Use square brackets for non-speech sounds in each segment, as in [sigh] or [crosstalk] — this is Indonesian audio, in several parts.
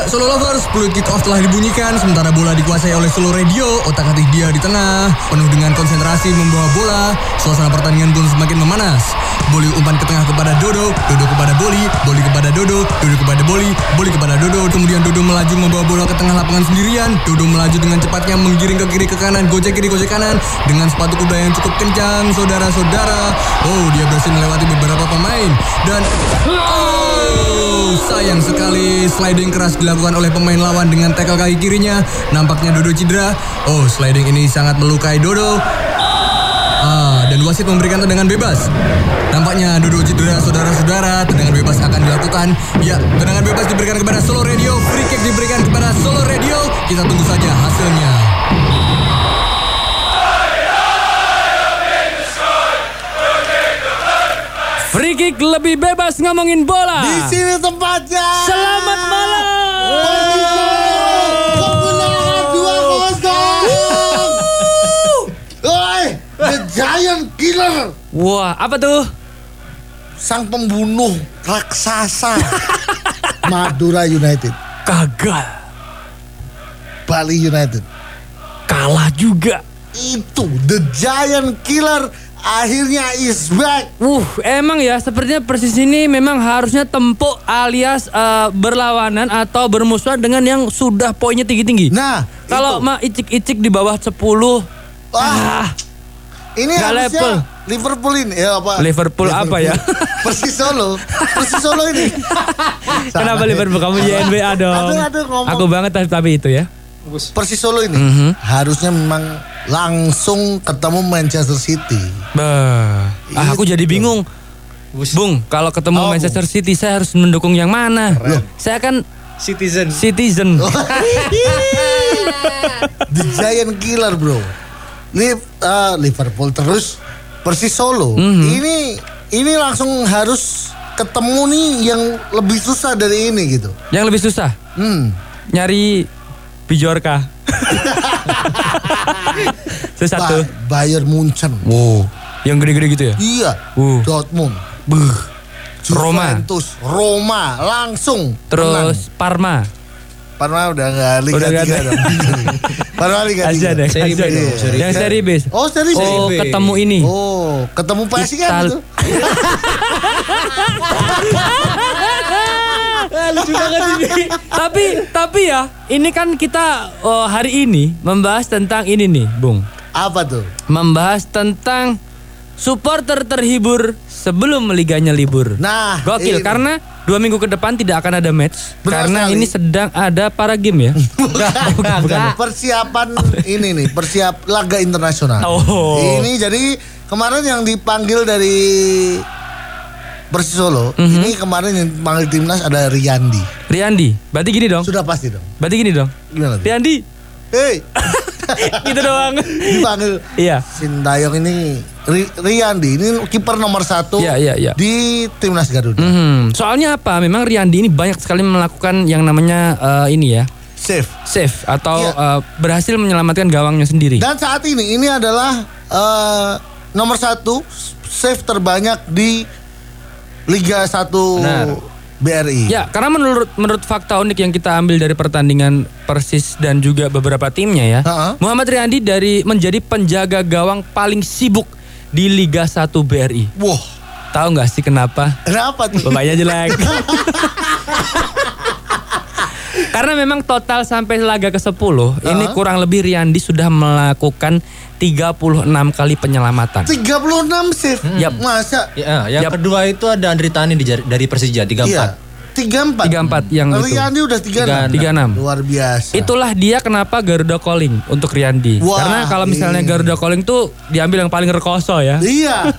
Ya, Solo Lovers, peluit kick off telah dibunyikan sementara bola dikuasai oleh Solo Radio. Otak-atik dia di tengah, penuh dengan konsentrasi membawa bola. Suasana pertandingan pun semakin memanas. Boli umpan ke tengah kepada Dodo, Dodo kepada Boli, Boli kepada Dodo, Dodo kepada Boli, Boli kepada Dodo. Kemudian Dodo melaju membawa bola ke tengah lapangan sendirian. Dodo melaju dengan cepatnya menggiring ke kiri ke kanan, gocek kiri gocek kanan dengan sepatu kuda yang cukup kencang, saudara-saudara. Oh, dia berhasil melewati beberapa pemain dan oh, sayang sekali sliding keras oleh pemain lawan dengan tackle kaki kirinya. Nampaknya Dodo cedera. Oh, sliding ini sangat melukai Dodo. Ah, dan wasit memberikan tendangan bebas. Nampaknya Dodo cedera saudara-saudara. Tendangan bebas akan dilakukan. Ya, tendangan bebas diberikan kepada Solo Radio. Free kick diberikan kepada Solo Radio. Kita tunggu saja hasilnya. Free kick lebih bebas ngomongin bola. Di sini tempatnya. Wah, apa tuh? sang pembunuh raksasa [laughs] Madura United, Gagal. Bali United. Kalah juga. Itu the giant killer akhirnya is back. Uh, emang ya sepertinya Persis ini memang harusnya tempuk alias eh, berlawanan atau bermusuhan dengan yang sudah poinnya tinggi-tinggi. Nah, Kalau mah icik-icik di bawah 10 Wah, ah, ini harusnya level. Liverpool ini ya apa? Liverpool apa ya? [laughs] Persis Solo, Persis Solo ini. [laughs] kenapa. Liverpool kamu JNBA dong? Aduh, aduh, ngomong. Aku banget tapi, tapi itu ya. Persis Solo ini Mhm. harusnya memang langsung ketemu Manchester City. Bah, ah, aku jadi bingung. Bung, kalau ketemu Oh, Manchester City saya harus mendukung yang mana? Loh, saya kan Citizen. citizen. [laughs] The Giant Killer bro. Liv, ah, Liverpool terus Persis Solo. Mhm. Ini ini langsung harus ketemu nih yang lebih susah dari ini gitu. Yang lebih susah Hmm. nyari Bijorka. [laughs] Sesatu. Ba- Bayern Munchen. Wow, yang gede-gede gitu ya? Iya. Uh. Dortmund. Buh. Roma. Juventus. Roma langsung. menang. Terus Parma. Parma udah nggak Liga Udah nggak 3 [laughs] ada. dong. Parma Liga 3. Aja deh. Seri B Yang seri B. Oh, seri B. Oh, ketemu ini. Oh, ketemu PSG kan Ital- itu? lucu banget ini. tapi tapi ya, ini kan kita oh, hari ini membahas tentang ini nih, Bung. Apa tuh? Membahas tentang supporter terhibur sebelum liganya libur. Nah, Gokil ini. karena dua minggu ke depan tidak akan ada match Benar karena sekali. ini sedang ada para game ya. [laughs] bukan, bukan. Persiapan ini nih, persiap laga internasional. Oh. Ini jadi kemarin yang dipanggil dari Persis Solo, Mhm. ini kemarin yang panggil timnas ada Riyandi. Riyandi, berarti gini dong. Sudah pasti dong. Berarti gini dong. Gimana? Riyandi, Hei, [laughs] [laughs] gitu doang. dipanggil Iya. Sintayong ini Ri- Riyandi ini kiper nomor satu Iya, iya, iya. di timnas Garuda. Mhm. Soalnya apa? Memang Riyandi ini banyak sekali melakukan yang namanya eh, ini ya, Safe. save atau eh, berhasil menyelamatkan gawangnya sendiri. Dan saat ini ini adalah eh, nomor satu save terbanyak di Liga 1 Benar. BRI. Ya, karena menurut menurut fakta unik yang kita ambil dari pertandingan Persis dan juga beberapa timnya ya, Ha-ha. Muhammad Riyandi dari menjadi penjaga gawang paling sibuk di Liga 1 BRI. Wah, Tahu nggak sih kenapa? kenapa tuh? Bapaknya jelek. [laughs] Karena memang total sampai laga ke-10 ini kurang lebih Riyandi sudah melakukan 36 kali penyelamatan. 36 save. Yap. Masa? Ya, yang Yap. kedua itu ada Andri Tani dari Persija 34. Iya. 34. 34 yang itu. Riyandi udah 36. 36. Luar biasa. Itulah dia kenapa Garuda Calling untuk Riyandi. Wah, Karena kalau misalnya ini. Garuda Calling tuh diambil yang paling rekoso ya. Iya. [laughs]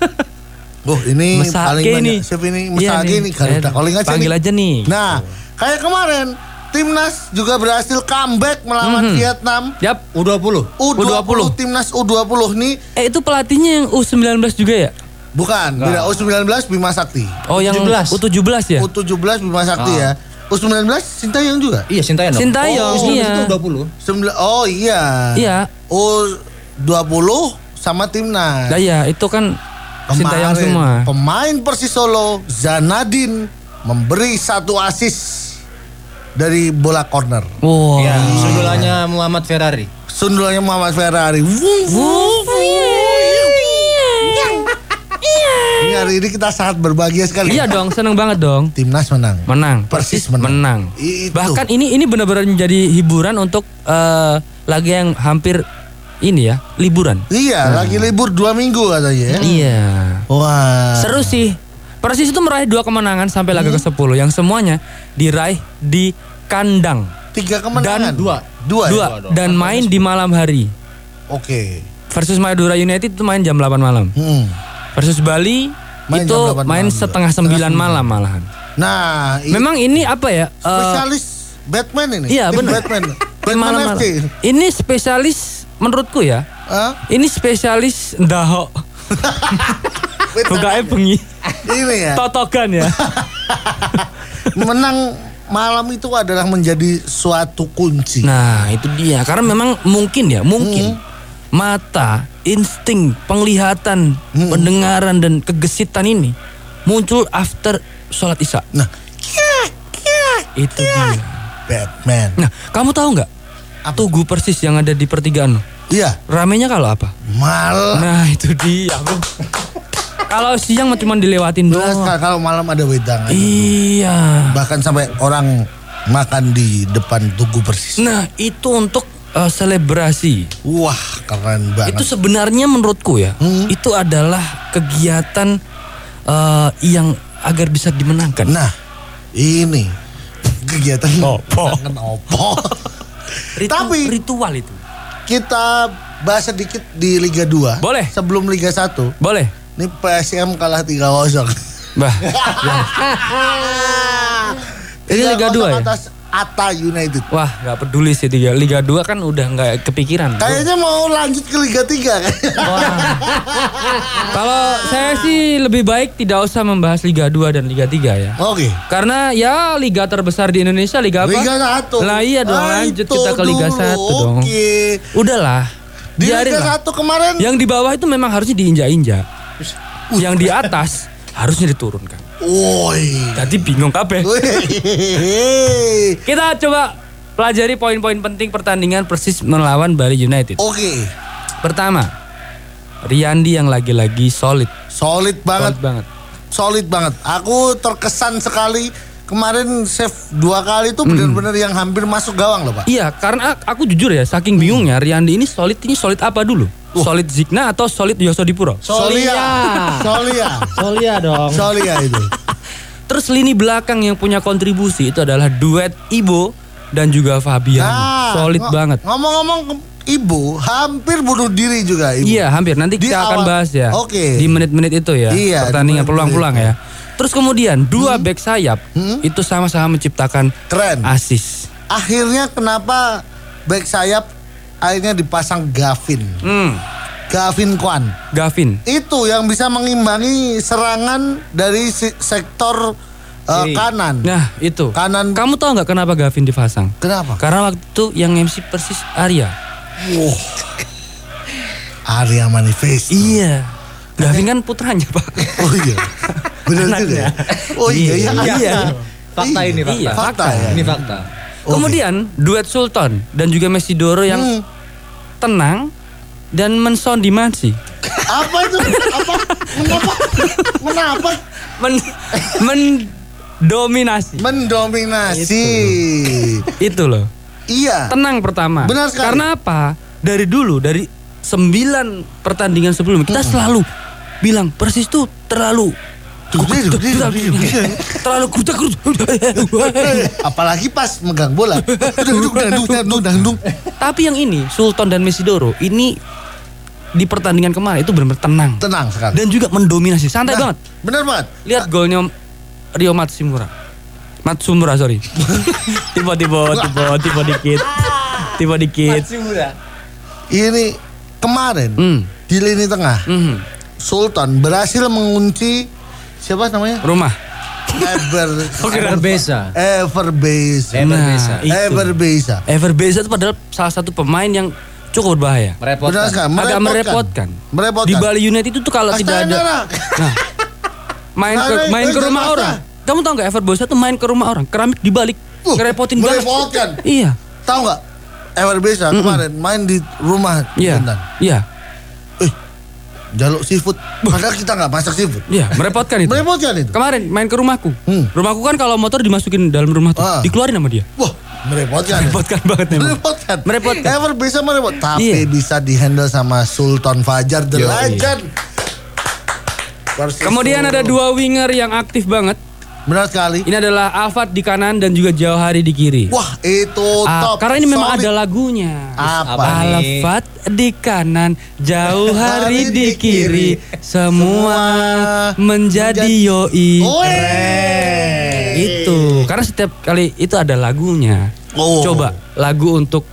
Oh ini Mesake paling banyak ini. save ini Iya Mesake nih. ini Garuda Eh, calling aja panggil nih. aja nih. Nah, kayak kemarin Timnas juga berhasil comeback melawan Mhm. Vietnam. Yap. U20. U20, U20. Timnas U20 nih Eh itu pelatihnya yang U19 juga ya? bukan, beda U19 Bima Sakti. Oh yang 17. U17 ya? U17 Bima Sakti ya. U19 Sintayong juga. Iya, Sintayong. Sintayong, oh, iya. Itu 20. Sembilan- oh iya. Iya. U20 sama Timnas. Nah iya itu kan Sintayong Kemarin, semua. Pemain Persis Solo Zanadin memberi satu asis dari bola corner. Wah. Ya, sundulannya Muhammad Ferrari. Sundulannya Muhammad Ferrari. Wung, wung, Ini hari ini kita sangat berbahagia sekali. Iya dong, seneng banget dong. Timnas menang. Menang, Persis menang. menang. Itu. Bahkan ini ini benar-benar menjadi hiburan untuk eh, laga yang hampir ini ya, liburan. Iya, lagi libur dua minggu katanya ya. Iya. Wah. Seru sih. Persis itu meraih dua kemenangan sampai laga ke-10 yang semuanya diraih di kandang. Tiga kemenangan. Dan- dua. Dua. ya? Dua dan main di malam hari. Oke. Versus Madura United itu main jam 8 malam. Hmm. Versus Bali Main itu jam 8 main malam setengah sembilan malam malahan. Nah, Memang ini apa ya? eh, spesialis Batman ini. Iya, benar. Batman. [laughs] Batman malam-malam. FC. Ini spesialis menurutku ya. Hah? Ini spesialis ndaho. [laughs] Bukae bengi. Ini ya. Totokan ya. [laughs] Menang malam itu adalah menjadi suatu kunci. Nah, itu dia. Karena memang mungkin ya, mungkin mata, insting, penglihatan, pendengaran dan kegesitan ini muncul after sholat isya. Nah, Itu dia. Batman. Nah, kamu tahu nggak? Tugu persis yang ada di pertigaan. Iya, Ramenya kalau apa? malam. Nah, itu dia. [laughs] kalau siang mah cuma dilewatin doang. kalau malam ada wedangan. Iya. Bahkan sampai orang makan di depan tugu persis. Nah, itu untuk eh, selebrasi. Wah, keren banget. Itu sebenarnya menurutku ya, Hmm. itu adalah kegiatan eh, yang agar bisa dimenangkan. Nah, ini kegiatan Opo. Opo. [laughs] Ritu- tapi- ritual itu. Kita bahas sedikit di Liga 2. Boleh. Sebelum Liga 1. Boleh. Ini PSM kalah 3-0. Bah. [laughs] Ini Liga 2 ya? atas Ata United. Wah, nggak peduli sih Liga Liga 2 kan udah nggak kepikiran. Kayaknya mau lanjut ke Liga 3 kan. [laughs] Kalau saya sih lebih baik tidak usah membahas Liga 2 dan Liga 3 ya. Oke. Karena ya liga terbesar di Indonesia liga apa? Liga 1. Lah iya dong, lanjut itu kita ke Liga dulu. 1 dong. Oke. Udahlah. Di Liga lah. 1 kemarin Yang di bawah itu memang harusnya diinjak-injak. Yang di atas harusnya diturunkan. Woi. Tadi bingung kabeh. [laughs] Kita coba pelajari poin-poin penting pertandingan Persis melawan Bali United. Oke. Pertama, Riyandi yang lagi-lagi solid. Solid banget. Solid banget. Solid banget. Aku terkesan sekali kemarin save dua kali itu benar-benar yang hampir masuk gawang loh, Pak. Iya, karena aku jujur ya, saking bingungnya Riyandi ini solid ini solid apa dulu? Solid Zigna atau solid Yosodipuro? Solia. Solia. Solia dong. Solia itu. [laughs] Terus lini belakang yang punya kontribusi itu adalah duet Ibo dan juga Fabian. solid ngo- banget. Ngomong-ngomong Ibu hampir bunuh diri juga Ibu. Iya, hampir. Nanti Di kita akan awal- bahas ya. Oke. Di menit-menit itu ya. Iya, di Pertandingan peluang-peluang ya. Terus kemudian dua back sayap itu sama-sama menciptakan Keren. asis. Akhirnya kenapa back sayap akhirnya dipasang Gavin. Hmm, Gavin Kwan. Gavin. Itu yang bisa mengimbangi serangan dari sektor uh, Kiri. kanan. Nah, itu. Kanan. Kamu tahu nggak kenapa Gavin dipasang? Kenapa? Karena waktu itu yang MC persis Arya. Wow. Arya Manifesto. Iya. Gavin kan putranya, Pak. Oh iya. Benar juga. Ya? Oh iya iya. Iya. Fakta ini fakta. Iya, Fakta ya. Ini fakta. Oke. Kemudian duet Sultan dan juga Messi Doro yang Hmm. tenang dan mensondimasi. Apa itu? Apa? Kenapa? Kenapa? Men mendominasi. Mendominasi. Itu loh. Iya. Tenang pertama. Benar sekali. Karena apa? Dari dulu dari sembilan pertandingan sebelumnya kita selalu bilang Persis tuh terlalu terlalu kuda [laughs] Apalagi pas megang bola. Tapi yang ini Sultan dan Messi Doro ini di pertandingan kemarin itu benar-benar tenang Tenang sekali. dan juga mendominasi santai Nah, banget. Bener banget. Lihat golnya Rio Matsumura. Matsumura sorry. [laughs] tiba tiba tiba tiba dikit. Tiba dikit. Ini kemarin Hmm. di lini tengah Mhm. Sultan berhasil mengunci siapa namanya? Rumah. Ever [laughs] Berbeza. Everbase. Everbeza. Nah, itu. Everbase. Everbeza itu padahal salah satu pemain yang cukup berbahaya. Benar Merepotkan. sekali. Agak merepotkan. Merepotkan. Di Bali United itu tuh kalau tidak ada nah, main ke Nah, main ke nah, rumah nah, orang. nah. Kamu tahu nggak Everbosa tuh main ke rumah orang, keramik dibalik. Uh, ngerepotin banget. merepotkan. Iya. Tahu nggak? Ever Besa kemarin main di rumah Iya. Iya. Jaluk seafood. Padahal kita nggak masak seafood. Iya, merepotkan itu. Merepotkan itu. Kemarin main ke rumahku. Hmm. Rumahku kan kalau motor dimasukin dalam rumah tuh, Ah. dikeluarin sama dia. Wah, merepotkan. Merepotkan banget memang. Merepotkan. Merepotkan. Ever bisa merepot. Tapi Iya. bisa dihandle sama Sultan Fajar the. Legend. Kemudian ada dua winger yang aktif banget. Benar sekali. Ini adalah Alfat di kanan dan juga Jauhari di kiri. Wah, itu Ah, top. karena ini memang Solid. ada lagunya. Apa? Alfat di kanan, jauh hari di kiri, semua menjadi yoi. Weh. Itu karena setiap kali itu ada lagunya. Oh. Coba lagu untuk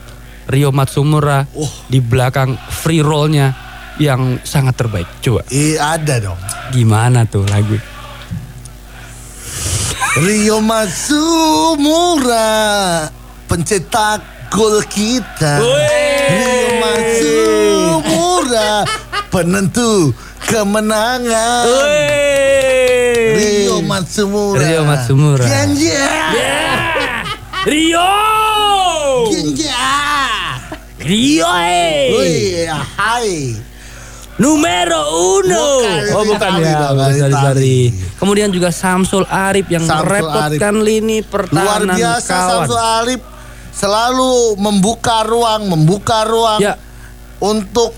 Rio Matsumura Oh. di belakang free rollnya yang sangat terbaik. Coba Iya ada dong. gimana tuh lagu? Rio Matsumura pencetak gol kita. Rio Matsumura penentu kemenangan. Rio Matsumura. Rio Matsumura. Genja. Rio! Genja. Rio! eh. Wih, hai. Numero uno. Bukan, oh bukan ya. Itali. Itali. Kemudian juga Samsul Arif yang Samsul merepotkan lini Luar pertahanan biasa kawan. Samsul Alip selalu membuka ruang, membuka ruang Ya, untuk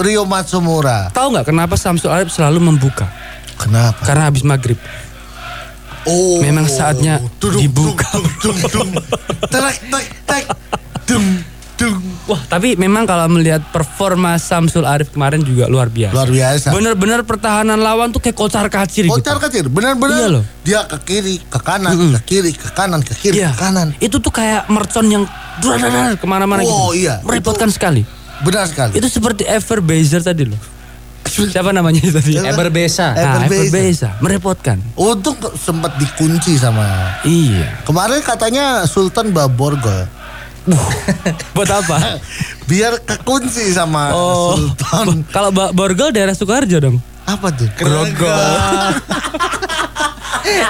Rio Matsumura. tahu nggak kenapa Samsul Arif selalu membuka? Kenapa? Karena habis maghrib. Oh, Memang saatnya dibuka. Dung, dung, dung. Tek, tek, tek. [laughs] Dung. Wah, tapi memang kalau melihat performa Samsul Arif kemarin juga luar biasa. Luar biasa. Bener-bener pertahanan lawan tuh kayak kocar kacir gitu. Kocar kecil, benar-benar Iya loh. dia ke kiri, ke kanan, ke kiri, ke kanan, ke kiri, Iya. ke kanan. Itu tuh kayak mercon yang ke mana-mana Oh, gitu. iya. Merepotkan sekali. Benar sekali. Itu seperti Ever Bazer tadi loh. Siapa namanya tadi? Siapa? Ever Besa. Nah. Merepotkan. Untung kok sempat dikunci sama Iya. Kemarin katanya Sultan bawa borgol. [laughs] Buat apa? Biar kekunci sama Oh. Sultan. Kalau Ba- Borgol daerah Sukoharjo dong. Apa tuh? Grogol. [laughs]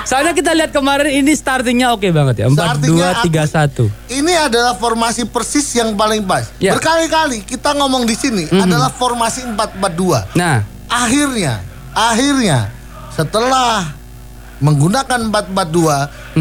Soalnya kita lihat kemarin ini startingnya oke banget ya. 4 Startingnya 2 3 1. Ini adalah formasi persis yang paling pas. Ya. Berkali-kali kita ngomong di sini adalah formasi 4-4-2. Nah, Akhirnya, akhirnya setelah menggunakan 4-4-2,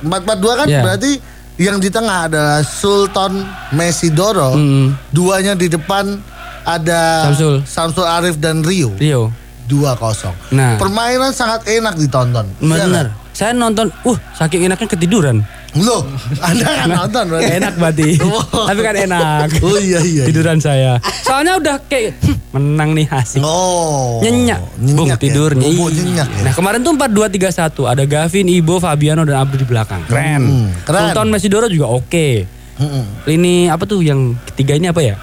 4-4-2 kan Ya. berarti yang di tengah adalah Sultan Mesidoro, Mhm. duanya di depan ada Samsul. Samsul Arif dan Rio. Rio. 2-0. Nah. Permainan sangat enak ditonton. Iya Bener. Saya nonton, uh saking enaknya ketiduran. Loh, Anda kan nonton berarti. Enak berarti. Tapi kan enak. Oh iya iya. iya. Tiduran saya. Soalnya udah kayak "Hmm, menang nih asik. Oh. Nyenyak. Bung Nyenyak ya. tidurnya. Oh, Iya. nyenyak ya. Nah kemarin tuh 4-2-3-1 Ada Gavin, Ibo, Fabiano dan Abdul di belakang Keren, Hmm, keren. Sultan Mesidoro juga oke Mm-mm. Lini apa tuh yang ketiga ini apa ya?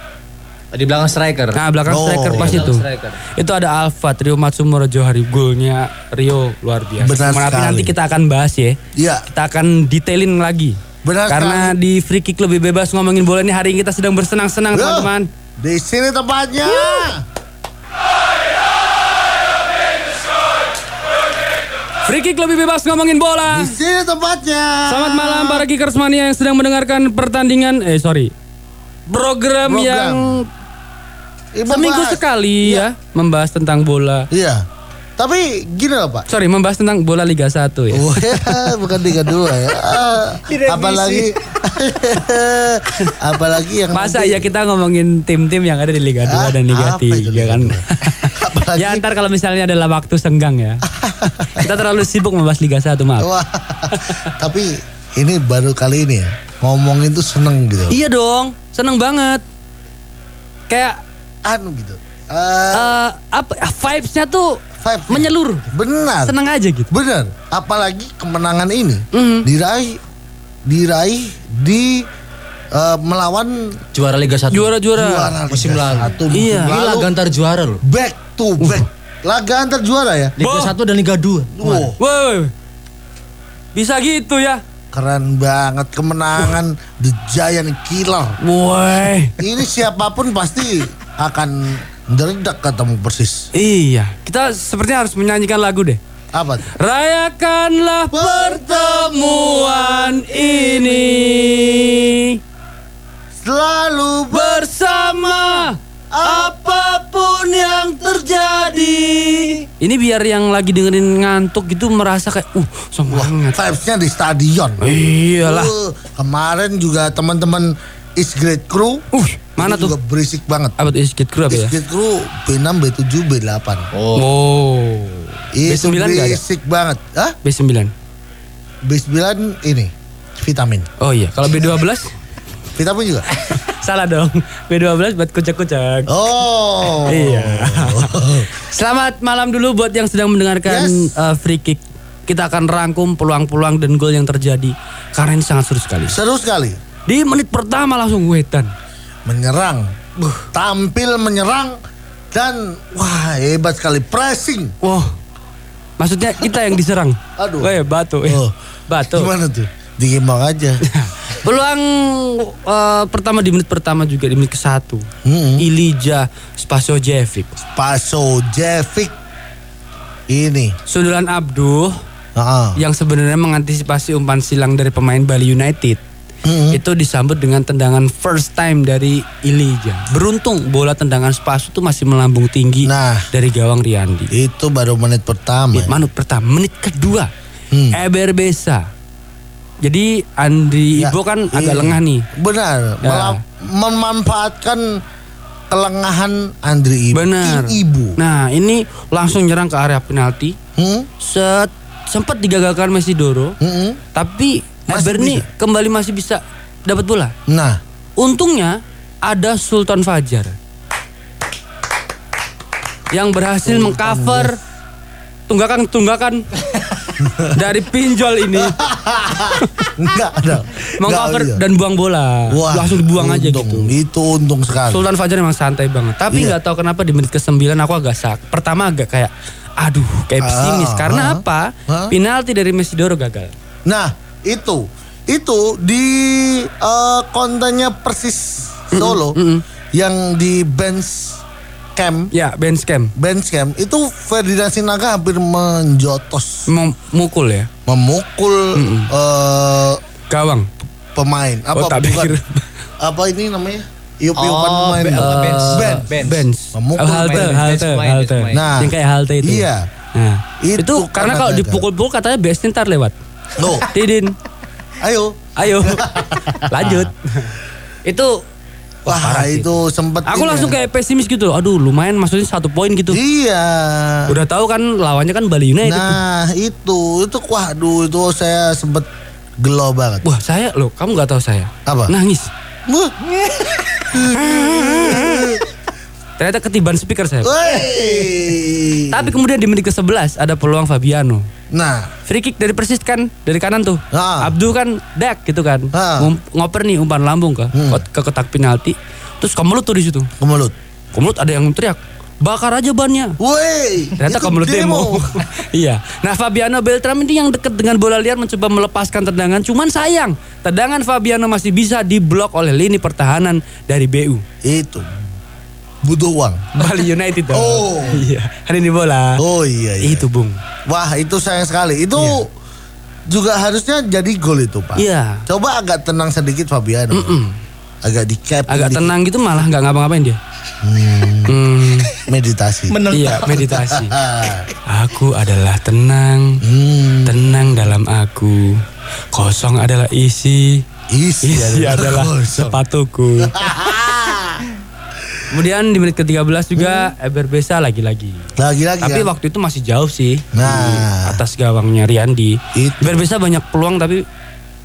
Di belakang striker. Nah belakang Oh. striker pas Belakang itu striker. Itu ada Alfa, Rio Matsumura, Johari Golnya Rio luar biasa Benar Tapi sekali. nanti kita akan bahas ya Iya. Kita akan detailin lagi Benar Karena sekali. di free kick lebih bebas ngomongin bola ini Hari ini kita sedang bersenang-senang teman-teman Di sini tempatnya. Free kick lebih bebas ngomongin bola Di sini tempatnya. Selamat malam para Kickers Mania yang sedang mendengarkan pertandingan eh sorry program, Program. yang Ibu seminggu bahas. sekali Iya. ya membahas tentang bola. Iya. Tapi gini loh Pak. Sorry membahas tentang bola Liga 1 ya. Oh ya, bukan Liga 2 ya. [laughs] Ah, apalagi [laughs] apalagi yang Masa nanti- ya kita ngomongin tim-tim yang ada di Liga 2 Ah, dan Liga apa itu 3 Liga kan. 2? [laughs] Apalagi- ya ntar kalau misalnya adalah waktu senggang ya. kita terlalu sibuk membahas Liga 1 maaf. Wah, tapi ini baru kali ini ya ngomongin tuh seneng gitu. Iya dong, seneng banget. Kayak Anu gitu. Eh, eh, apa vibes-nya tuh Vibes-nya. menyeluruh. benar. Seneng aja gitu. Benar. Apalagi kemenangan ini Mhm. diraih diraih di eh, melawan Juara Liga 1. Juara-juara. musim Liga lalu. satu, Iya. musim Ini lalu. laga antar juara loh. back to back. Laga antar juara ya. Liga Boh. 1 dan Liga 2. Wow, Woi, bisa gitu ya? Keren banget kemenangan The Giant Killer. Woi, Ini siapa pun pasti akan mendadak ketemu persis. iya. Kita sepertinya harus menyanyikan lagu deh. Apa? Rayakanlah pertemuan ini Selalu bersama apa pun yang terjadi. Ini biar yang lagi dengerin ngantuk gitu merasa kayak uh semangat. vibes-nya di stadion. Iyalah. Uh, kemarin juga teman-teman Is Great Crew. Uh, mana tuh? Juga berisik banget. Apa tuh Iskit Crew apa Is ya? Great Crew B6, B7, B8. Oh. Itu B9 nggak ada? berisik banget. Hah? B9. B9 ini vitamin. Oh iya, kalau B12 Vitamin juga. [laughs] salah dong. B12 buat kucak-kucak. Oh. Iya. [laughs] Selamat malam dulu buat yang sedang mendengarkan Yes. uh, free kick. Kita akan rangkum peluang-peluang dan gol yang terjadi karena ini sangat seru sekali. Seru sekali. Di menit pertama langsung wetan. Menyerang. Tampil menyerang dan wah hebat sekali pressing. Wah. Maksudnya kita yang diserang. Aduh. Oh ya, batu. Oh. Batu. Gimana tuh? Digimbang aja. [laughs] Peluang uh, pertama di menit pertama juga di menit ke satu. Mm-mm. Ilija Spasojevic. Paso Jevic ini. Sundulan Abduh Ah. yang sebenarnya mengantisipasi umpan silang dari pemain Bali United. Mm-mm. Itu disambut dengan tendangan first time dari Ilija. Beruntung bola tendangan Spaso itu masih melambung tinggi Nah. dari gawang Riyandi. Itu baru menit pertama. Menit manut pertama, menit kedua. Hmm. Eber Besa. Jadi Andri Ya, Ibo kan agak iya. lengah nih. Benar. Ya. Malah memanfaatkan kelengahan Andri Ibu. Benar. Ibu. Nah, ini langsung nyerang ke area penalti. Hmm? Set sempat digagalkan Messi Doro, Mm-mm. tapi bisa. kembali masih bisa dapat bola. Nah, Untungnya ada Sultan Fajar yang berhasil mengcover tunggakan-tunggakan [laughs] dari pinjol ini enggak ada. mengcover iya. dan buang bola Wah, langsung dibuang aja untung. gitu Itu untung sekali. Sultan Fajar memang santai banget tapi Iya. nggak tahu kenapa di menit ke-9 aku agak sak pertama agak kayak aduh kayak Ah, pesimis karena ah. apa Ah. penalti dari Messi Doro gagal Nah, itu itu di eh, kontennya Persis Solo yang di bench camp ya bench cam bench camp itu Ferdinand Sinaga hampir menjotos memukul ya memukul eh, gawang pemain apa Oh, tak bukan apa ini namanya iup-iupan Oh, pemain Eh, bench. bench. Bench. bench. Memukul Oh, halte, pemain, halte, bench halte. bench pemain. Nah, yang kayak halte itu. iya. Nah, itu, Itu karena karena kalau dipukul-pukul katanya biasanya ntar lewat. Loh, Tidin, ayo ayo, [laughs] lanjut. itu wah parah sih. itu sempet Aku ini langsung ya. kayak pesimis gitu. Aduh, lumayan maksudnya satu poin gitu. iya Udah tahu kan lawannya kan Bali United. nah itu itu waduh itu saya sempet gelo banget Wah, saya loh, kamu nggak tahu saya. Apa? Nangis. Wah, [laughs] Ternyata ketiban speaker saya. wey. Tapi kemudian di menit ke-11 ada peluang Fabiano. nah Free kick dari Persis kan dari kanan tuh. Ah. Abdul kan dek gitu kan. Ah. Ngum- Ngoper nih umpan lambung ke Hmm. ke kotak penalti. Terus kemelut tuh di situ. kemelut Kemelut ada yang teriak, "Bakar aja bannya." Woi, Ternyata kemelut demo. [laughs] iya. Nah, Fabiano Beltram ini yang dekat dengan bola liar mencoba melepaskan tendangan, cuman sayang, tendangan Fabiano masih bisa diblok oleh lini pertahanan dari BU. itu butuh uang. Bali United dong. Oh. Iya, hari ini bola. Oh iya, iya. Itu, Bung. Wah itu sayang sekali. Itu juga harusnya jadi gol itu pak. Iya. Coba agak tenang sedikit Fabiano. Agak di cap. Agak dikit. tenang gitu malah nggak ngapa-ngapain dia. Hmm, [laughs] Meditasi. iya, meditasi. [laughs] Aku adalah tenang, hmm, tenang dalam aku. Kosong adalah isi, isi, isi adalah kosong. sepatuku. [laughs] Kemudian di menit ke-13 juga Eber Besa lagi-lagi. Lagi-lagi. Tapi kan? waktu itu masih jauh sih. Nah. Di atas gawangnya Riyandi. Itu. Eber Besa banyak peluang tapi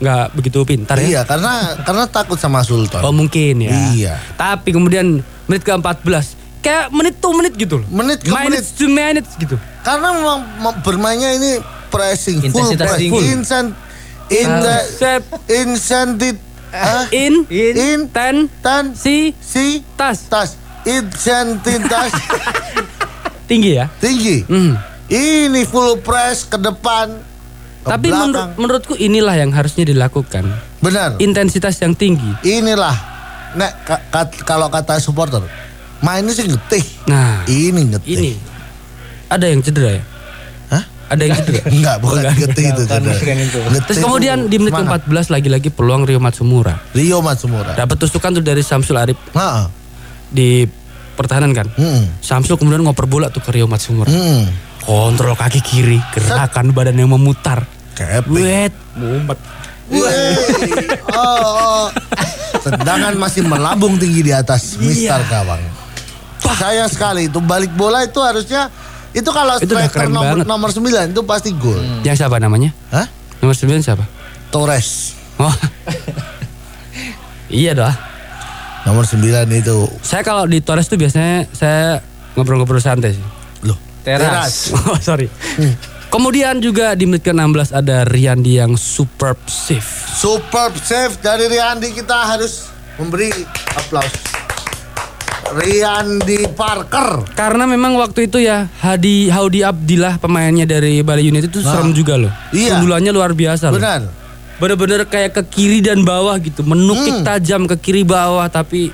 nggak begitu pintar ya. Iya karena karena takut sama Sultan. Oh mungkin ya. Iya. Tapi kemudian menit ke-14 kayak menit tuh menit gitu loh. Menit ke minutes to minutes gitu. Karena memang mem- bermainnya ini pressing full Intensitas press. tinggi. Insen, in the, incentive ah, in in ten tan si si tas tas intensitas [laughs] tinggi ya. tinggi. Hmm. Ini full press ke depan. Ke Tapi menurut menurutku inilah yang harusnya dilakukan. benar. Intensitas yang tinggi. Inilah nek ka- ka- kalau kata supporter mainnya sih ngetih. Nah, Ini ngetih. ini ada yang cedera ya? Ada yang gitu nggak? Enggak, bukan getih itu. bukan, bukan itu. Terus kemudian di menit semangat. ke-14 lagi-lagi peluang Rio Matsumura. Rio Matsumura. Dapat tusukan tuh dari Samsul Arif Heeh. di pertahanan kan. Hmm. Samsul kemudian ngoper bola tuh ke Rio Matsumura. Hmm. Kontrol kaki kiri, gerakan badan yang memutar. Keping. Wet, mumet. Wey. [laughs] Oh, oh. Sedangkan masih melambung tinggi di atas Mister Iya. Gawang. Sayang sekali itu balik bola itu harusnya itu kalau Itu striker keren nomor, banget. nomor 9 itu pasti gol. Yang siapa namanya? Hah? Nomor 9 siapa? Torres. Oh. iya dah. Nomor 9 itu. Saya kalau di Torres tuh biasanya saya ngobrol-ngobrol santai sih. Loh, Teras. [laughs] Oh, sorry. Kemudian juga di menit ke-16 ada Riyandi yang superb save. Superb save dari Riandi kita harus memberi aplaus. Riandi Parker. Karena memang waktu itu ya Hadi Haudi Abdillah pemainnya dari Bali United itu serem Nah. juga loh. Iya. Sundulannya luar biasa loh. Benar. Bener-bener kayak ke kiri dan bawah gitu, menukik Hmm. tajam ke kiri bawah tapi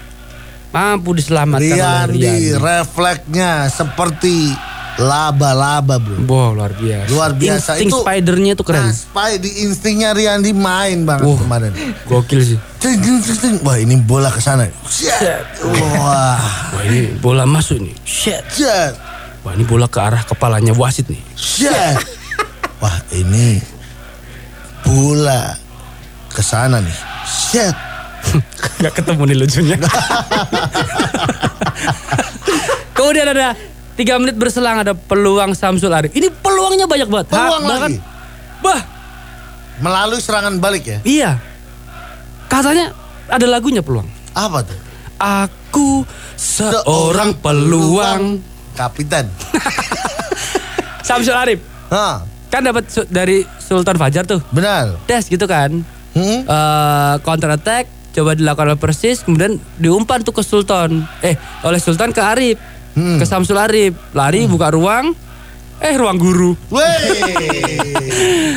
mampu diselamatkan oleh Riandi Riyandi. refleksnya seperti laba-laba, Bro. Wow, luar biasa. Luar biasa. Insting Itu- spidernya itu keren. Nah, spy di instingnya Riandi main banget Wah. kemarin. Gokil sih. Cing, cing, cing. Wah ini bola ke sana. Shit. Wah. Wah, ini bola masuk nih. Shit. Shit. Wah, ini bola ke arah kepalanya wasit nih. Shit. Wah ini bola ke sana nih. Shit. [laughs] Gak ketemu nih lucunya. [laughs] Kemudian ada tiga menit berselang ada peluang Samsul Arif. Ini peluangnya banyak banget. Peluang Bahkan- lagi. Bah, Melalui serangan balik ya. iya. Katanya ada lagunya peluang. Apa tuh? Aku seorang peluang. Kapitan. [laughs] Samsul Arif. Hah, Kan dapat su- dari Sultan Fajar tuh. benar. Des gitu kan. Hmm? eh counter attack coba dilakukan oleh Persis kemudian diumpan tuh ke Sultan eh oleh Sultan ke Arif Hmm. ke Samsul Arif lari buka ruang eh ruang guru. [laughs]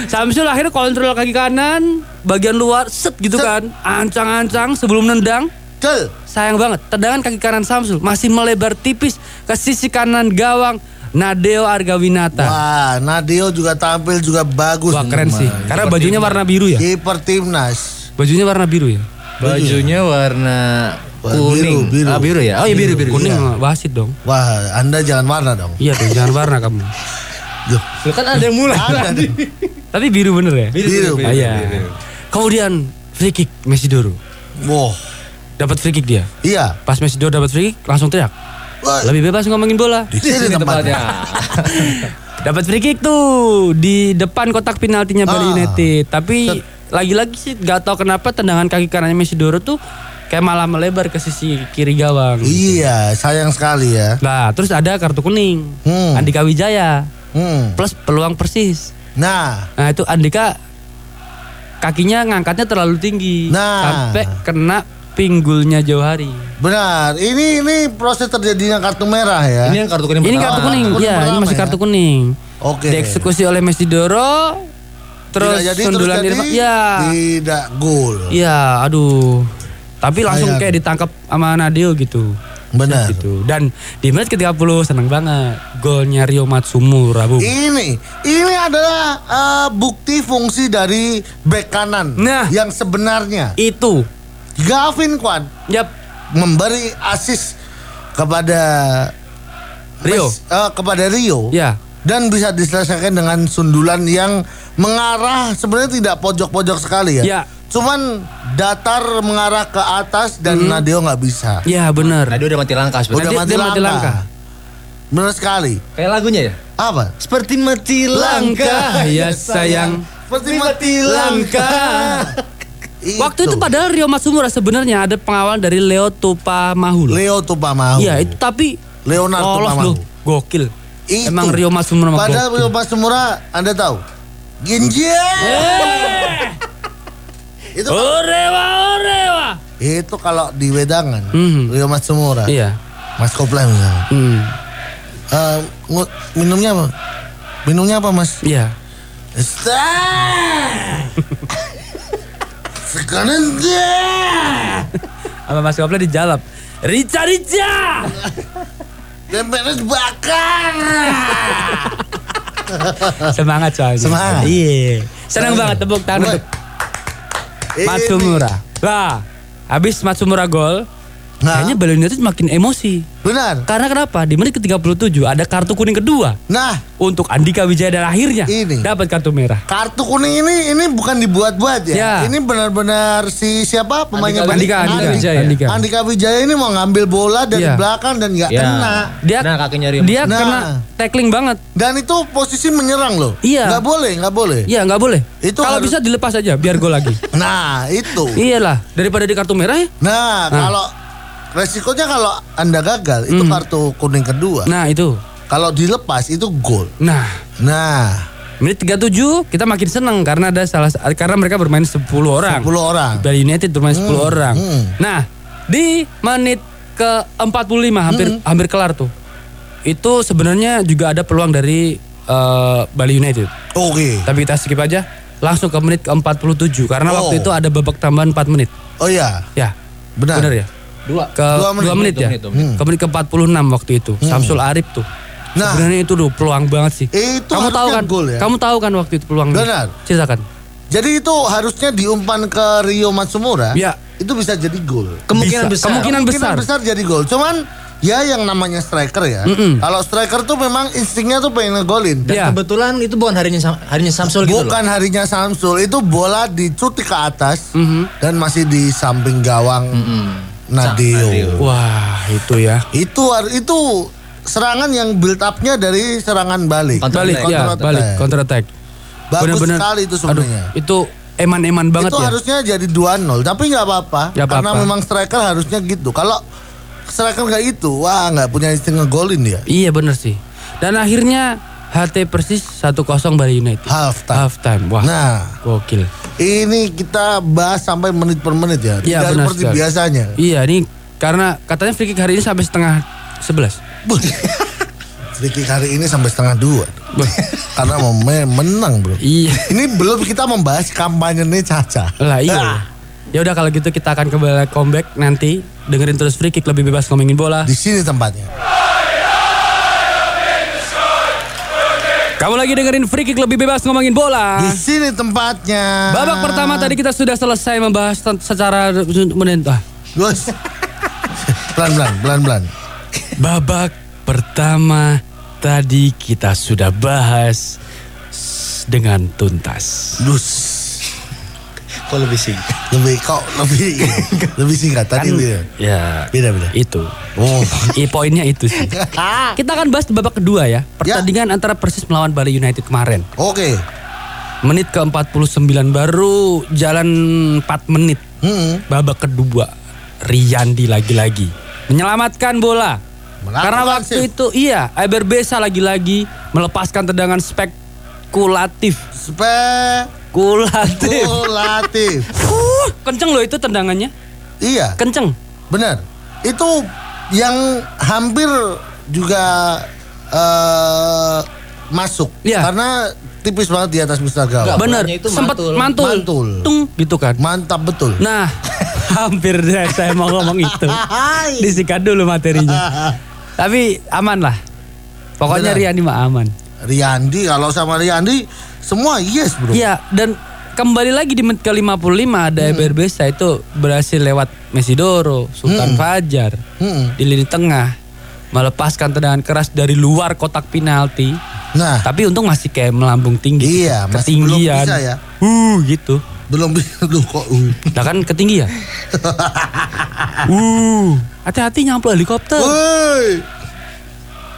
Samsul akhirnya kontrol kaki kanan bagian luar set gitu Set. kan ancang-ancang sebelum nendang Cel. sayang banget tendangan kaki kanan Samsul masih melebar tipis ke sisi kanan gawang Nadeo Argawinata Wah, Nadeo juga tampil juga bagus. wah keren sih karena bajunya warna biru ya Kiper timnas. bajunya warna biru ya Bajunya warna kuning. biru, biru. Ah, biru ya? Oh iya biru, biru. kuning Iya. wasit dong Wah, Anda jangan warna dong. Iya tuh, jangan warna kamu. Duh, Lu kan ada yang mulai. ada deh. Tapi biru bener ya? Biru, Biru. biru, Ah, iya. biru, biru. Kemudian free kick Messi Doro. Wah, Dapat free kick dia. iya. Pas Messi Doro dapat free kick langsung teriak. Wah, Lebih bebas ngomongin bola. di sini Ini tempatnya. tempatnya. [laughs] Dapat free kick tuh di depan kotak penaltinya Bali Ah. United. Tapi lagi-lagi sih nggak tahu kenapa tendangan kaki kanannya Messi Doro tuh kayak malah melebar ke sisi kiri gawang. Iya, sayang sekali ya. Nah, terus ada kartu kuning. Hmm. Andika Wijaya Hmm. plus peluang persis. Nah, Nah itu Andika kakinya ngangkatnya terlalu tinggi Nah. sampai kena pinggulnya Johari. benar. Ini ini proses terjadinya kartu merah ya. Ini yang kartu kuning Ini pertama. kartu kuning, kuning ya ini masih ya. kartu kuning. Oke. Dieksekusi oleh Messi Doro, terus Tidak jadi, sundulan terus jadi, ya, Tidak gol. ya, aduh. Tapi langsung Sayang. kayak ditangkap sama Nadeo gitu. Benar. Gitu. Dan di menit ke-30 seneng banget golnya Rio Matsumura, Bu. Ini ini adalah eh, bukti fungsi dari bek kanan Nah. yang sebenarnya Itu. Gavin Kwan Yap. memberi asis kepada Rio. Mes- eh, kepada Rio Ya. Dan bisa diselesaikan dengan sundulan yang mengarah sebenarnya tidak pojok-pojok sekali ya. Ya. Cuman datar mengarah ke atas dan Nadeo nggak bisa. Ya bener. Nah, dia udah mati langkah Udah sebenarnya. dia- mati dia mati langkah. langkah. Benar sekali. Kayak lagunya ya? Apa? Seperti mati Langkah ya sayang. Seperti mati langkah. Waktu itu padahal Rio Matsumura sebenarnya ada pengawal dari Leo Tupamahul. Leo Tupamahu. Iya itu tapi Leonardo lolos Tupamahu. loh, gokil. Itu. Emang Rio Matsumura mah Padahal Rio gokil. Matsumura Anda tahu? Ginjal. Eh, Itu orewa orewa. itu kalau di wedangan Mhm. Rio Matsumura. Iya. Mas Kopla misalnya. Hmm, Eh, ngu- minumnya apa? Minumnya apa mas? iya. Star. Sekarang dia. Sama Mas Kopla dijalap. Rica Rica. Tempeles bakar. [laughs] Semangat soalnya. Semangat. Iya. Senang banget tepuk tangan untuk Matsumura. Lah, habis Matsumura gol, Nah. kayaknya Bali United makin emosi. Benar. Karena kenapa? Di menit ke-37 ada kartu kuning kedua Nah, untuk Andika Wijaya dan akhirnya Ini. dapat kartu merah. kartu kuning ini ini bukan dibuat-buat ya. Ya. Ini benar-benar si siapa pemainnya Andika-? Andika, Andika, Andi- Wijaya. Andika. Andika Wijaya ini mau ngambil bola dari Iya. belakang dan nggak Ya. kena. Dia Nah, kakinya dia Nah. kena tackling banget. Dan itu posisi menyerang loh. Iya. Nggak boleh, nggak boleh. Iya nggak boleh. Itu Kalau harus- bisa dilepas aja biar gol lagi. [laughs] Nah, itu. Iyalah daripada di kartu merah ya. Nah, kalau resikonya kalau Anda gagal itu kartu kuning kedua. Nah itu. Kalau dilepas itu gol. Nah Nah, menit 37 kita makin senang karena ada salah karena mereka bermain 10 orang. 10 orang. Bali United bermain 10 orang. hmm. Nah, di menit ke 45 hampir Hmm. hampir kelar tuh. Itu sebenarnya juga ada peluang dari eh, Bali United. Oke. Tapi kita skip aja. Langsung ke menit ke 47 karena Oh. waktu itu ada babak tambahan 4 menit. Oh iya, Ya. benar. Benar ya? Dua. Ke Dua 2 menit, menit, dua ya. menit, dua menit. Ke menit ke 46 waktu itu. Samsul Arif tuh. Nah. Sebenarnya itu tuh peluang banget sih. Itu kamu tahu kan? gol ya? Kamu tahu kan waktu itu peluangnya? Benar. Ceritakan. Jadi itu harusnya diumpan ke Rio Matsumura. Ya. Itu bisa jadi gol. Kemungkinan Bisa. besar. Kemungkinan besar. besar jadi gol. Cuman ya yang namanya striker ya. Mm-mm. Kalau striker tuh memang instingnya tuh pengen ngegolin. Dan Iya. kebetulan itu bukan harinya harinya Samsul gitu loh. Bukan harinya Samsul, itu bola dicuti ke atas Mhm. dan masih di samping gawang Nadio. Nadio. Wah, itu ya. Itu itu serangan yang build up-nya dari serangan balik. Counter Balik ya, Counter balik attack. counter attack. Bagus Bener-bener- sekali itu Aduh, sebenarnya. itu eman-eman banget itu ya. harusnya jadi 2-0 tapi nggak apa-apa karena apa-apa. memang striker harusnya gitu kalau striker nggak itu wah nggak punya insting ngegolin dia Iya bener sih. Dan akhirnya HT Persis 1-0 Bali United. half time Half time. Wah. nah Gokil. Ini kita bahas sampai menit per menit ya Iya, tidak benar seperti sekali. biasanya Iya, ini karena katanya free kick hari ini sampai setengah 11. [laughs] free kick hari ini sampai setengah dua [laughs] karena mau me- menang bro Iya. ini belum kita membahas kampanye nih Caca Lah iya. Ya udah kalau gitu kita akan kembali comeback nanti dengerin terus free kick lebih bebas ngomongin bola. di sini tempatnya Kamu lagi dengerin free kick lebih bebas ngomongin bola. di sini tempatnya Babak pertama tadi kita sudah selesai membahas secara menit. ah. Gus pelan pelan pelan pelan Babak pertama tadi kita sudah bahas dengan tuntas. dus Kok lebih singkat? lebih kok lebih [laughs] lebih singkat tadi beda Ya, beda beda itu. oh I [laughs] poinnya itu sih. [laughs] Kita akan bahas babak kedua ya. Pertandingan antara Persis melawan Bali United kemarin. oke Menit ke-49 baru jalan 4 menit. Hmm. Babak kedua Riyandi lagi-lagi menyelamatkan bola. Karena waktu save. itu iya, Eber Besa lagi-lagi melepaskan tendangan spekulatif. Kulatif. Spekulatif. Uh, kenceng loh itu tendangannya. iya, Kenceng. benar. Itu yang hampir juga eh, masuk. Iya. Karena tipis banget di atas Mister Gawang. Enggak, Bener. Sempat mantul. mantul. Mantul. Tung gitu kan. Mantap betul. Nah, [laughs] hampir deh saya mau ngomong itu. Disikat dulu materinya. [laughs] Tapi aman lah. Pokoknya Benar. Riyandi mah aman. Riyandi kalau sama Riyandi semua yes bro. Iya, dan kembali lagi di menit ke-55 ada Eber Besa itu berhasil lewat Mesidoro, Sultan Fajar Hmm. di lini tengah melepaskan tendangan keras dari luar kotak penalti. Nah, Tapi untung masih kayak melambung tinggi. Iya, masih belum ketinggian. bisa ya. Uh, gitu. belum bisa [laughs] lu kok. uh. Nah kan ketinggian. [laughs] uh, hati-hati nyampe helikopter. Woi.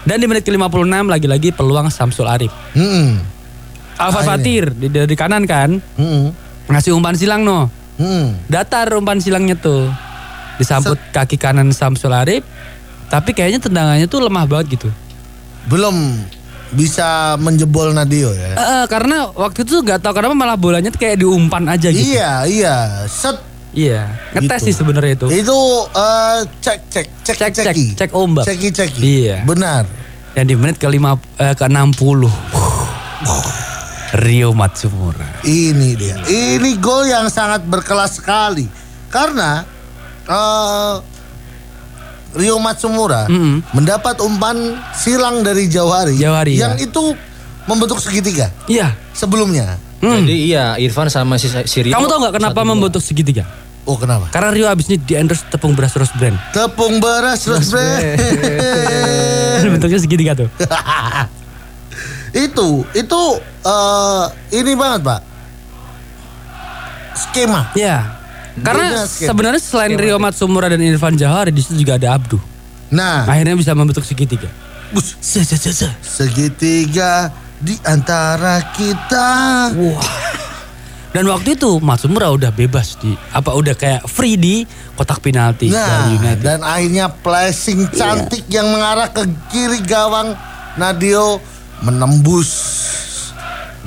Dan di menit ke-56 lagi-lagi peluang Samsul Arif. Hmm. Alfa. Fatir di, dari kanan kan Hmm. ngasih umpan silang no. Hmm. Datar umpan silangnya tuh. Disambut kaki kanan Samsul Arif. Tapi kayaknya tendangannya tuh lemah banget gitu. Belum bisa menjebol Nadio ya. Eh, karena waktu itu nggak tahu kenapa malah bolanya tuh kayak diumpan aja gitu. Iya, iya. Set Iya, ngetes Gitu. sih sebenarnya itu. itu eh, cek cek cek Cek, cek, ceki. cek ombak. Ceki ceki. Iya. Benar. Dan di menit ke lima eh, ke 60 Rio Matsumura. Ini dia. Ini gol yang sangat berkelas sekali. Karena eh Rio Matsumura Mm-mm. mendapat umpan silang dari Jauhari. Jauhari, yang ya. itu membentuk segitiga Iya. sebelumnya. Hmm. Jadi iya Irfan sama si, si Rio. Kamu tahu nggak kenapa satu dua. membentuk segitiga? Oh kenapa? Karena Rio abis ini di endorse tepung beras Rose Brand. Tepung beras terus [laughs] Bentuknya segitiga tuh. [laughs] itu itu eh, ini banget pak skema Ya. Karena skema. sebenarnya selain Rio Matsumura dan Irfan Jahari di situ juga ada Abdu. nah Akhirnya bisa membentuk segitiga. bus, Se se se se. segitiga di antara kita Wah. Dan waktu itu Matsumura udah bebas di apa udah kayak free di kotak penalti nah dari United. dan akhirnya flashing cantik yang mengarah ke kiri gawang Nadio menembus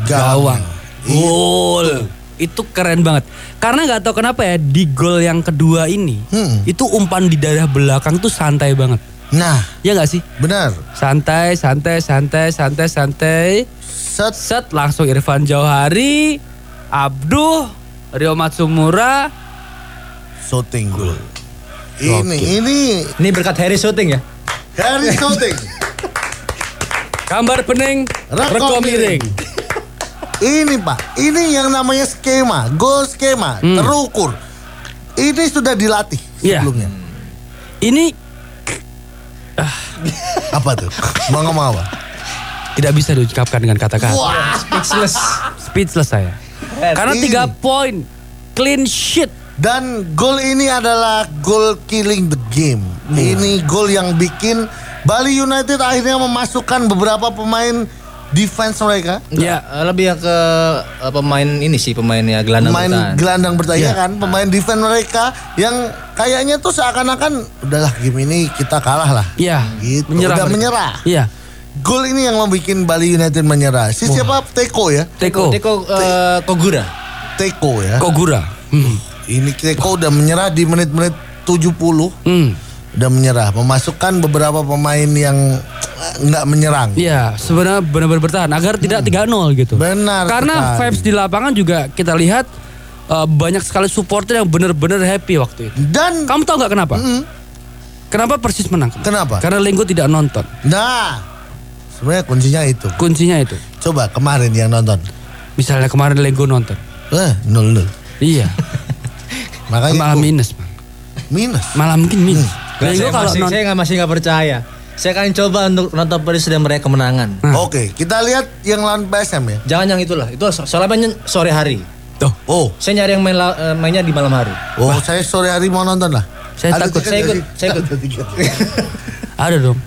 gawang, Gawang. Gol. Itu keren banget. Karena nggak tahu kenapa ya di gol yang kedua ini Hmm. itu umpan di daerah belakang tuh santai banget. nah Ya nggak sih? benar Santai, santai, santai, santai, santai. set Set langsung Irfan Jauhari, Abduh, Rio Matsumura. shooting goal ini ini Ini berkat Harry shooting ya. Harry shooting Gambar bening, Reko miring. Ini pak, ini yang namanya skema, goal skema, terukur. Ini sudah dilatih Iya. sebelumnya. Ini Apa tuh? Mau ngomong apa? tidak bisa diucapkan dengan kata-kata. Wah, Speechless. Speechless saya. Karena Ini. tiga poin, clean sheet. dan gol ini adalah gol killing the game. Ini gol yang bikin Bali United akhirnya memasukkan beberapa pemain defense mereka, Ya, Eh, lebih ke eh, pemain ini sih pemainnya gelandang pemain bertahan. gelandang bertahan Iya. kan, pemain defense mereka yang kayaknya tuh seakan-akan udahlah game ini kita kalah lah. iya. Gitu. Menyerah. Udah mereka. menyerah. Iya. Gol ini yang membuat Bali United menyerah. Si siapa? Teko ya. Teko. Teko eh, Kogura. Teko ya. Kogura. Hmm. Ini Teko udah menyerah di menit-menit 70. Hmm. Udah menyerah. Memasukkan beberapa pemain yang eh, nggak menyerang. Iya, sebenarnya benar-benar bertahan agar tidak 3-0 gitu. Hmm. Benar Karena sekali. vibes di lapangan juga kita lihat eh, banyak sekali supporter yang benar-benar happy waktu itu. Dan Kamu tahu nggak kenapa? Kenapa Persis menang? Kenapa? Karena Lenggo tidak nonton. nah sebenarnya kuncinya itu. Kuncinya itu. Coba kemarin yang nonton. Misalnya kemarin Lenggo nonton. Eh, nol nol. Iya. [laughs] Makanya Malah minus, Bang. minus. Malah mungkin minus. Nggak, Lenggo saya kalau masih, nonton saya nggak masih nggak percaya. Saya akan coba untuk nonton Paris dan meraih kemenangan. Oke, kita lihat yang lawan PSM ya. Jangan yang itulah. Itu so- soalnya sore hari. Tuh. Oh, Saya nyari yang main la- eh, mainnya di malam hari. oh saya sore hari mau nonton lah. Saya Ada takut. Saya ikut, saya ikut. Ada tiket. [laughs] Ada dong.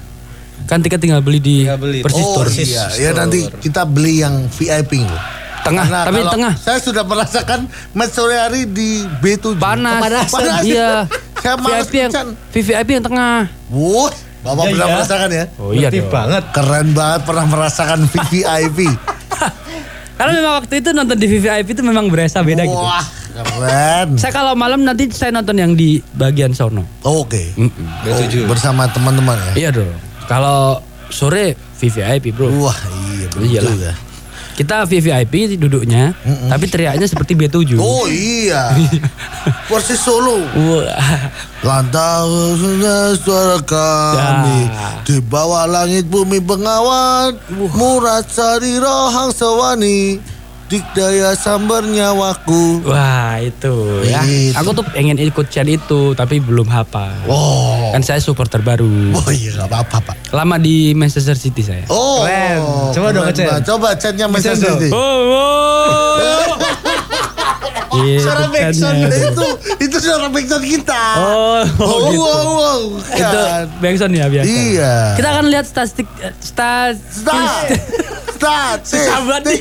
Kan tiket tinggal beli di Tinggal beli. Persis Oh Store. Iya, ya nanti kita beli yang VIP loh. Tengah, Karena tapi tengah. Saya sudah merasakan match sore hari di B7. Panas. Panas. Iya. [laughs] Saya malas VIP yang. VVIP yang tengah. Wuh, Bapak Iya, pernah iya. merasakan ya? Oh iya dong. banget. Keren banget pernah merasakan VIP. [laughs] Karena memang waktu itu nonton di VVIP itu memang berasa beda gitu. Wah, keren. Saya kalau malam nanti saya nonton yang di bagian sono. Oke. B7. Oh, bersama teman-teman ya. Iya dong. Kalau sore VVIP bro. Wah, iya betul Iyalah. ya. Kita VVIP duduknya, tapi teriaknya seperti B7. Oh iya. [laughs] Persis Solo. Lantau suara kami Ya. Di bawah langit bumi bengawan Murad sari rohang sewani Dikdaya sambar nyawaku Wah itu ya. Itu. Aku tuh pengen ikut chant itu tapi belum hafal. Oh Kan saya supporter baru. Oh iya gak apa-apa pak Lama di Manchester City saya. Oh Keren. Coba dong banget. Coba chatnya Manchester. City Oh, oh. [laughs] Iya, Suara itu backsound chantnya. itu Itu suara backsound kita Oh, oh, Oh, gitu. wow, wow. Itu Kan. Backsound ya biasa. Iya Kita akan lihat statistik stat Start [laughs] Start Susah banget nih.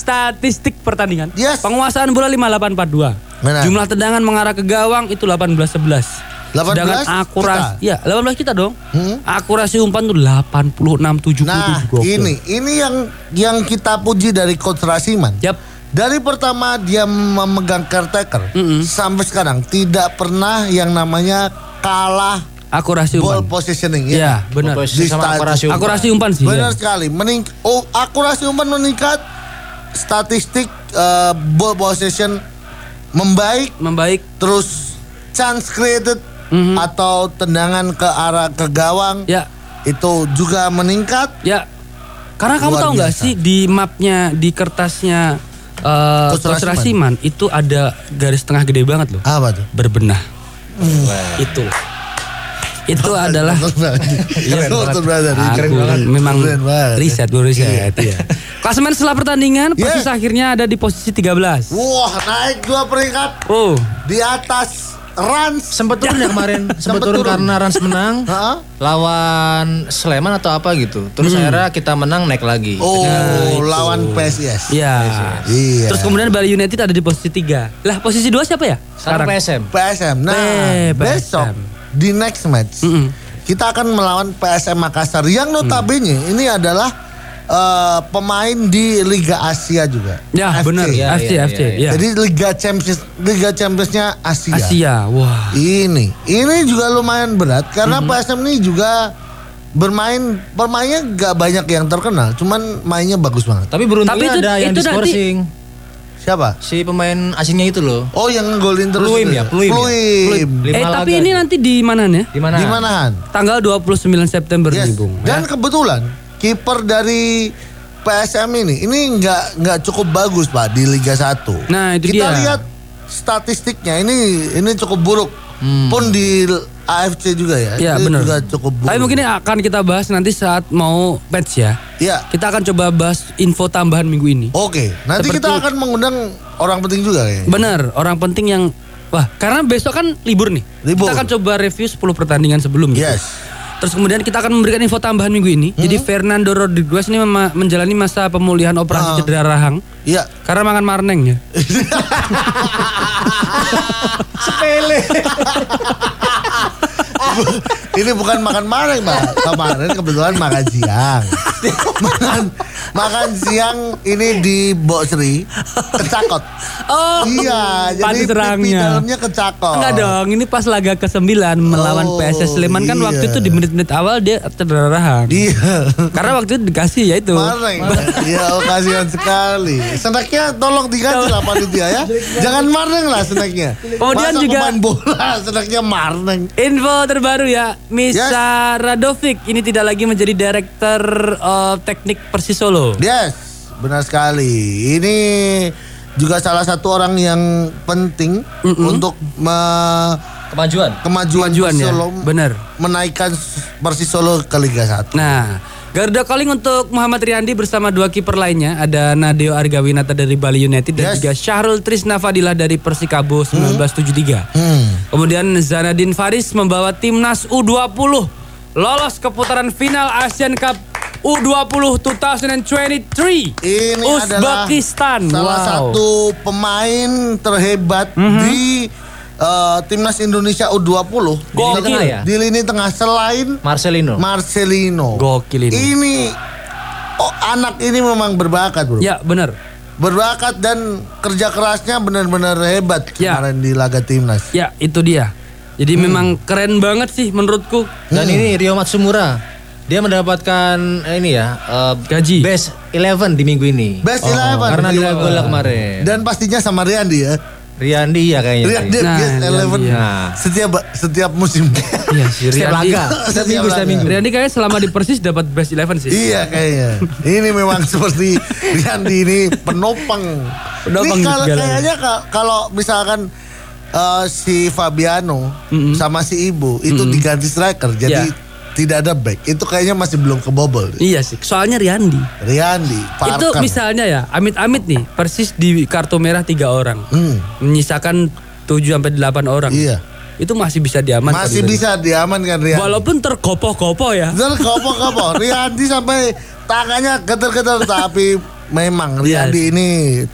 Statistik pertandingan. Yes. Penguasaan bola 5842. Benar. Jumlah tendangan mengarah ke gawang itu 1811. 18 Sedangkan akurasi kita? ya 18 kita dong. Hmm. Akurasi umpan tuh 86 77. Nah Gokil. ini Ini yang Yang kita puji dari Coach Rasiman Yap. Dari pertama dia memegang caretaker Mm-mm. sampai sekarang tidak pernah yang namanya kalah Akurasi ball umpan. positioning ya. Iya, benar. Di akurasi umpan. Akurasi umpan sih. Benar ya. sekali. Mening oh, akurasi umpan meningkat, statistik eh, ball possession membaik, Membaik. terus chance created Mhm. atau tendangan ke arah ke gawang Ya, itu juga meningkat. ya. Karena kamu tahu nggak sih di mapnya di kertasnya eh Coach Coach Rasiman. Rasiman itu ada garis tengah gede banget loh. Apa tuh? Berbenah. Itu. [laughs] Itu adalah Iya, Betul banget. Aku memang Keren banget. riset, gue riset ya. Klasemen setelah pertandingan, Yeah. Persis akhirnya ada di posisi 13. Wah, naik dua peringkat Oh, di atas Rans. Sempat turun ya kemarin, [laughs] sempat Sempet turun, turun. karena Rans menang [laughs] lawan Sleman atau apa gitu. Terus akhirnya kita menang naik lagi. Oh, itu. lawan PSIS. ya. Iya. Terus kemudian Bali United ada di posisi 3. Lah, posisi 2 siapa ya? Sekarang PSM. PSM. Nah, Eh, PSM. besok di next match Mm-mm. kita akan melawan PSM Makassar yang notabene ini adalah eh, pemain di Liga Asia juga. Ya, FC. benar. Ya, FC, ya, FC. ya, ya. Jadi Liga Champions Liga Championsnya Asia. Asia. Wah. Ini, ini juga lumayan berat karena Mhm. PSM ini juga bermain permainnya gak banyak yang terkenal, cuman mainnya bagus banget. Tapi beruntungnya Tapi itu- ada yang itu nanti- diskorsing. Siapa? Si pemain asingnya itu loh. Oh, yang ngegolin terus. Pluim ya, Pluim ya? Pluim. Lima eh, tapi ini nanti di mana nih? Di mana? Di manahan? Tanggal 29 September Yes. nih, Bung. Dan kebetulan kiper dari PSM ini ini nggak nggak cukup bagus pak di Liga 1. Nah, itu Kita dia. lihat statistiknya ini ini cukup buruk. Pun di AFC juga ya. Ya ini benar. juga cukup buruk. Tapi mungkin ini akan kita bahas nanti saat mau patch ya. Ya. Kita akan coba bahas info tambahan minggu ini. Oke, nanti Seperti- kita akan mengundang orang penting juga ya. Benar, orang penting yang wah, karena besok kan libur nih. Libur. Kita akan coba review 10 pertandingan sebelum gitu. Yes. Terus kemudian kita akan memberikan info tambahan minggu ini. Jadi Fernando Rodriguez ini menjalani masa pemulihan operasi Ah. cedera rahang Iya. karena makan marneng ya. [laughs] Sepele. [laughs] [laughs] Ini bukan makan malam, Pak. Kemarin kebetulan makan siang. [laughs] makan makan siang ini di Bosri kecakot. Oh, iya, jadi pipi serangnya. dalamnya kecakot. Enggak dong, ini pas laga ke-9 melawan Oh, PSS Sleman kan iya. waktu itu di menit-menit awal dia rahang. Iya. Karena waktu itu dikasih ya itu. Mareng. Iya, oh, kasihan sekali. Seneknya tolong diganti lah panitia ya. Jangan mareng lah seneknya. Kemudian Masa juga- pemain bola seneknya mareng. Info terbaru ya, Misa Radovic ini tidak lagi menjadi direktur eh, teknik Persis Solo. Yes, benar sekali. Ini juga salah satu orang yang penting untuk me- Kemajuan. kemajuan Kemajuan Persis ya, Solo benar. menaikkan Persis Solo ke Liga 1. Nah, Garuda calling untuk Muhammad Riyandi bersama dua kiper lainnya ada Nadeo Argawinata dari Bali United dan Yes. juga Syahrul Trisna Fadilah dari Persikabo 1973. Hmm. Kemudian Zanadin Faris membawa timnas U20 lolos ke putaran final Asian Cup U20 2023. Ini Uzbekistan. salah Wow. Satu pemain terhebat di eh, timnas Indonesia U20 Di lini tengah ya? di lini tengah selain Marcelino. Marcelino. Gokil ini. Ini oh, anak ini memang berbakat, Bro. Ya, benar. Berbakat dan kerja kerasnya benar-benar hebat Ya. kemarin di laga timnas. Ya, itu dia. Jadi Hmm. memang keren banget sih menurutku. Dan ini Rio Matsumura. Dia mendapatkan eh, ini ya eh, Gaji. best 11 di minggu ini. Best 11 Karena di dua awal. gol kemarin. Dan pastinya sama Riandi ya. Riyandi ya kayaknya. Riandi sih. Nah, best Riandi, 11 ya. setiap setiap musim. Iya, [laughs] si Setiap Riyandi. laga. Setiap minggu, setiap minggu. Riyandi kayaknya selama di Persis dapat best 11 sih. iya kayaknya. Ini memang [laughs] seperti Riandi ini penopang. Penopang ini kalau kayaknya ka- kalau misalkan eh, si Fabiano sama si Ibu itu diganti striker jadi Ya. Tidak ada back. Itu kayaknya masih belum kebobol. Iya sih, soalnya Riyandi. Riandi, Itu misalnya ya, amit-amit nih, Persis di kartu merah tiga orang. Hmm. Menyisakan 7 sampai 8 orang. Iya. Itu masih bisa diamankan. Masih gitu. bisa diamankan Riandi. Walaupun tergopoh-gopoh ya. Dan kopo-kopo [laughs] Riyandi sampai tangannya geter-geter tapi memang Riyandi Yes. ini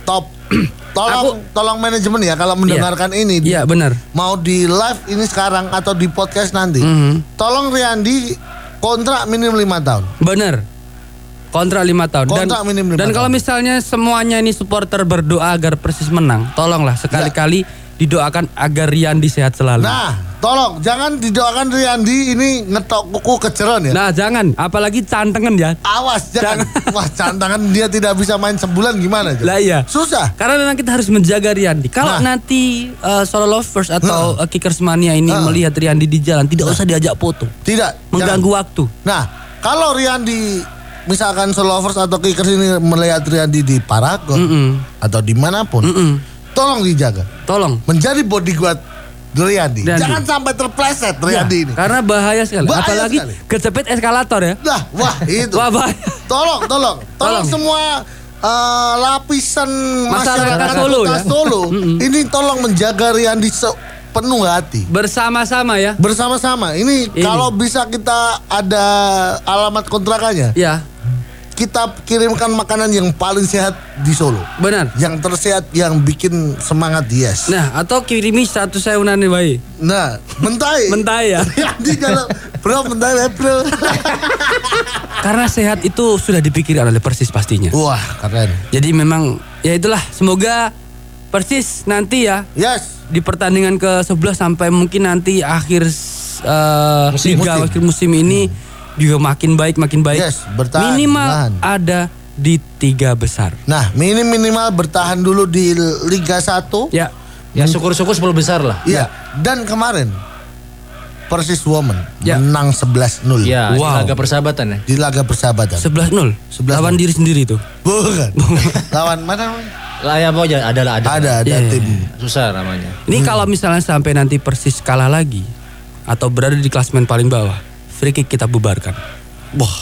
top. [clears throat] Tolong tolong manajemen ya kalau mendengarkan ini Iya, benar. mau di live ini sekarang atau di podcast nanti. Mhm. Tolong Riyandi kontrak minim 5 tahun. Bener. Kontrak lima tahun. Dan, Kontrak minim lima dan kalau misalnya semuanya ini supporter berdoa agar Persis menang, tolonglah sekali-kali didoakan agar Riyandi sehat selalu. Nah, tolong jangan didoakan Riyandi ini ngetok kuku keceron ya. Nah, jangan, apalagi cantengan ya. Awas jangan. [laughs] Wah, cantangan dia tidak bisa main sebulan gimana coba? Lah iya. Susah. Karena memang kita harus menjaga Riyandi. Kalau Nah. nanti uh, solo lovers atau uh, kickers mania ini Nah. melihat Riyandi di jalan, tidak usah diajak foto, Tidak. mengganggu jangan. waktu. Nah, kalau Riyandi misalkan Solovers atau Kickers ini melihat Riyadi di Paragon atau di mana pun, tolong dijaga. Tolong. Menjadi bodyguard. Riyadi. Jangan sampai terpleset Riyadi ini. Karena bahaya sekali. Bahaya Apalagi sekali. eskalator ya. Nah, wah itu. [laughs] Wah bahaya. Tolong, tolong, [laughs] tolong Tolong. semua eh, lapisan Masyarakat masyarakat Solo ya. Solo [laughs] ini tolong menjaga Riyadi sepenuh hati. Bersama-sama ya. Bersama-sama. Ini, Ini. kalau bisa kita ada alamat kontrakannya, Ya, kita kirimkan makanan yang paling sehat di Solo. benar. Yang tersehat yang bikin semangat yes. Nah, atau kirimi satu sewunan nih bayi. Nah, mentai. [laughs] Mentai ya. [laughs] Riyadi kalau bro mentai bro. [laughs] Karena sehat itu sudah dipikirkan oleh Persis pastinya. Wah, keren. Jadi memang ya itulah semoga Persis nanti ya Yes. di pertandingan ke-11 sampai mungkin nanti akhir eh, Musim. liga Musim. akhir musim ini juga makin baik makin baik. Yes, bertahan, Minimal bertahan. ada di tiga besar. Nah, minim minimal bertahan dulu di Liga 1. Ya, Ya syukur-syukur 10 besar lah. Iya. Dan kemarin Persis Women Ya. menang 11-0 Ya, di Wow. laga persahabatan ya. di laga persahabatan. 11-0. 11-0. Lawan diri sendiri tuh. Bukan. [laughs] Lawan mana? Lah ya pokoknya ada lah ada. Ada ada Iya. tim. Susah namanya. Ini kalau misalnya sampai nanti Persis kalah lagi atau berada di klasmen paling bawah, free kick kita bubarkan. Wah,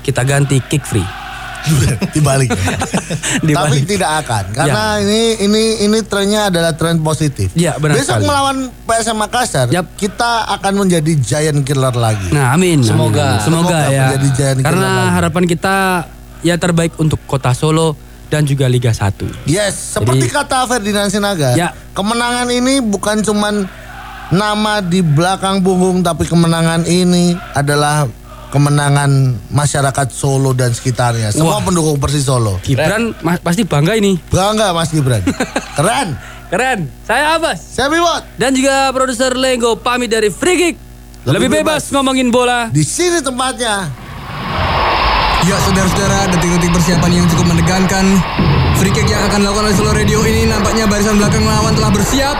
kita ganti kick free. [laughs] [laughs] Dibalik. Tapi Dibalik. tidak akan karena ini ini ini trennya adalah tren positif. Ya, benar Besok sekali. melawan PSM Makassar, Yap. kita akan menjadi giant killer lagi. Nah, amin. Semoga. amin. Semoga, Semoga ya. menjadi giant killer Karena lagi. harapan kita ya terbaik untuk Kota Solo dan juga Liga 1. Yes, seperti Jadi- kata Ferdinand Sinaga, Ya. kemenangan ini bukan cuman nama di belakang punggung, tapi kemenangan ini adalah kemenangan masyarakat Solo dan sekitarnya. Semua Wah. pendukung Persis Solo. Gibran ma- pasti bangga ini. Bangga Mas Gibran. [laughs] Keren. Keren. Saya Abbas Saya Bimot. dan juga produser Lenggo pamit dari Free Kick. Lebih Lebih, bebas. bebas. ngomongin bola. Di sini tempatnya. Ya saudara-saudara, detik-detik persiapan yang cukup menegangkan. Free kick yang akan dilakukan oleh Solo Radio ini nampaknya barisan belakang lawan telah bersiap.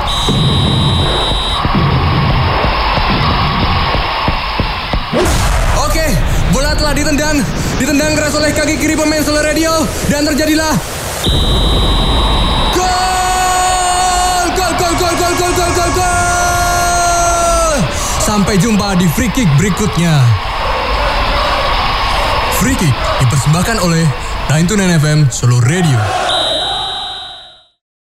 Telah ditendang. Ditendang keras oleh kaki kiri pemain Solo Radio. Dan terjadilah... Gol! Gol, gol, gol, gol, gol, gol, gol, gol! Sampai jumpa di free kick berikutnya. Free Kick dipersembahkan oleh 99 FM Solo Radio.